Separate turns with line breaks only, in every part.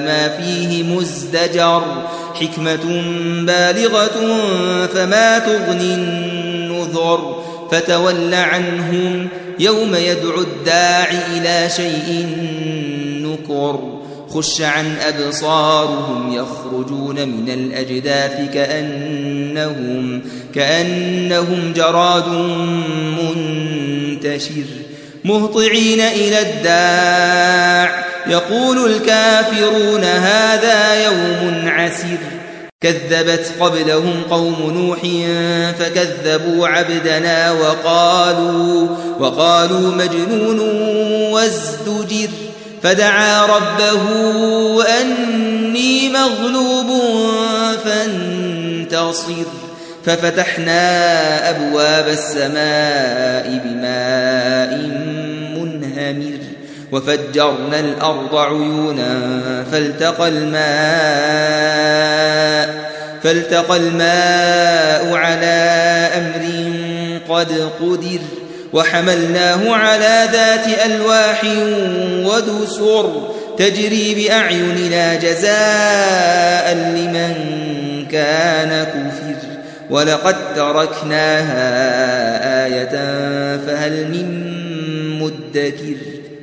ما فيه مزدجر. حكمة بالغة فما تغني النذر. فتول عنهم يوم يدعو الداعي إلى شيء نكر. خش عن أبصارهم يخرجون من الأجداث كأنهم كأنهم جراد منتشر. مهطعين إلى الداع يقول الكافرون هذا يوم عسر كذبت قبلهم قوم نوح فكذبوا عبدنا وقالوا وقالوا مجنون وازدجر. فدعا ربه أني مغلوب فانتصر. ففتحنا أبواب السماء وفجرنا الأرض عيونا فالتقى الماء فالتقى الماء على أمر قد قدر وحملناه على ذات ألواح ودسر تجري بأعيننا جزاء لمن كان كفر ولقد تركناها آية فهل من مدكر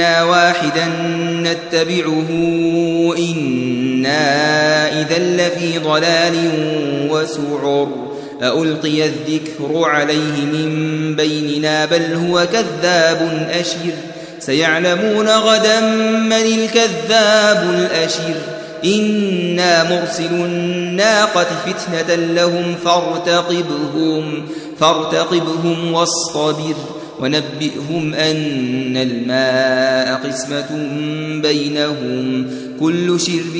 واحدا نتبعه إنا إذا لفي ضلال وسعر ألقي الذكر عليه من بيننا بل هو كذاب أشر سيعلمون غدا من الكذاب الأشر إنا مرسل الناقة فتنة لهم فارتقبهم فارتقبهم واصطبر ونبئهم أن الماء قسمة بينهم كل شرب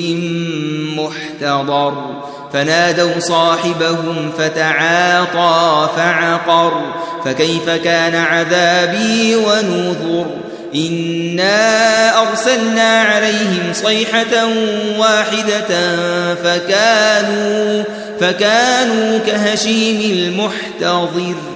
محتضر. فنادوا صاحبهم فتعاطى فعقر. فكيف كان عذابي ونذر؟ إنا أرسلنا عليهم صيحة واحدة فكانوا فكانوا كهشيم المحتضر.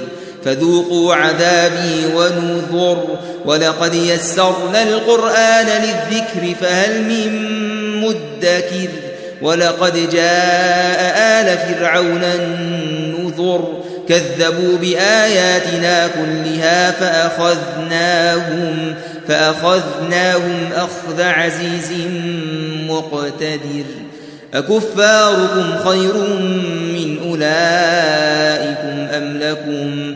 فذوقوا عذابي ونذر ولقد يسرنا القرآن للذكر فهل من مدكر ولقد جاء آل فرعون النذر كذبوا بآياتنا كلها فأخذناهم فأخذناهم أخذ عزيز مقتدر أكفاركم خير من أولئك لكم